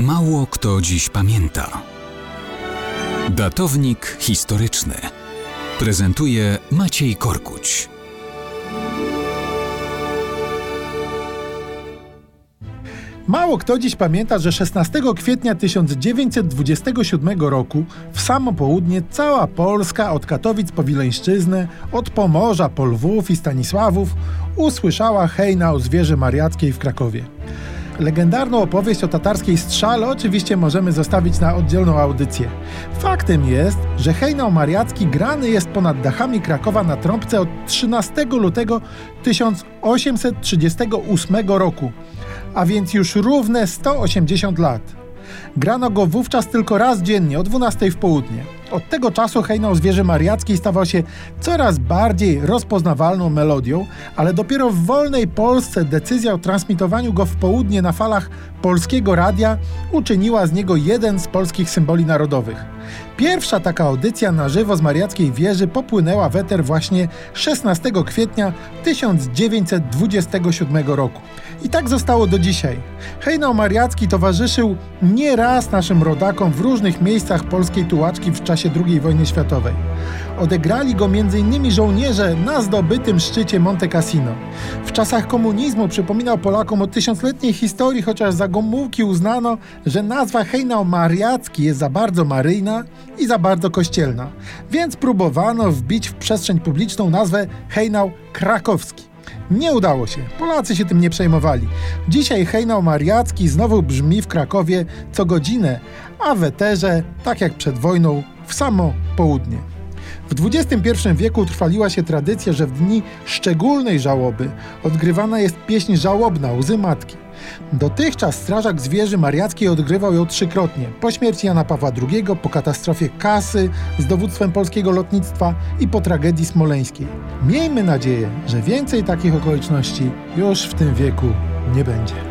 Mało kto dziś pamięta. Datownik historyczny prezentuje Maciej Korkuć. Mało kto dziś pamięta, że 16 kwietnia 1927 roku w samo południe cała Polska od Katowic po Wileńszczyznę, od Pomorza po Lwów i Stanisławów usłyszała hejna o zwierzy mariackiej w Krakowie. Legendarną opowieść o tatarskiej strzale oczywiście możemy zostawić na oddzielną audycję. Faktem jest, że hejnał mariacki grany jest ponad dachami Krakowa na trąbce od 13 lutego 1838 roku, a więc już równe 180 lat. Grano go wówczas tylko raz dziennie, o 12 w południe. Od tego czasu hejnał zwierzy mariackiej stawał się coraz bardziej rozpoznawalną melodią, ale dopiero w wolnej Polsce decyzja o transmitowaniu go w południe na falach polskiego radia uczyniła z niego jeden z polskich symboli narodowych. Pierwsza taka audycja na żywo z mariackiej wieży popłynęła w eter właśnie 16 kwietnia 1927 roku. I tak zostało do dzisiaj. Hejnał mariacki towarzyszył nieraz naszym rodakom w różnych miejscach polskiej tułaczki w czasie II wojny światowej. Odegrali go m.in. żołnierze na zdobytym szczycie Monte Cassino. W czasach komunizmu przypominał Polakom o tysiącletniej historii, chociaż za Gomułki uznano, że nazwa hejnał mariacki jest za bardzo maryjna i za bardzo kościelna, więc próbowano wbić w przestrzeń publiczną nazwę hejnał krakowski. Nie udało się. Polacy się tym nie przejmowali. Dzisiaj hejnał mariacki znowu brzmi w Krakowie co godzinę, a w eterze, tak jak przed wojną, w samo południe. W XXI wieku utrwaliła się tradycja, że w dni szczególnej żałoby odgrywana jest pieśń żałobna Łzy Matki. Dotychczas strażak zwierzy mariackiej odgrywał ją trzykrotnie. Po śmierci Jana Pawła II, po katastrofie Kasy z dowództwem polskiego lotnictwa i po tragedii smoleńskiej. Miejmy nadzieję, że więcej takich okoliczności już w tym wieku nie będzie.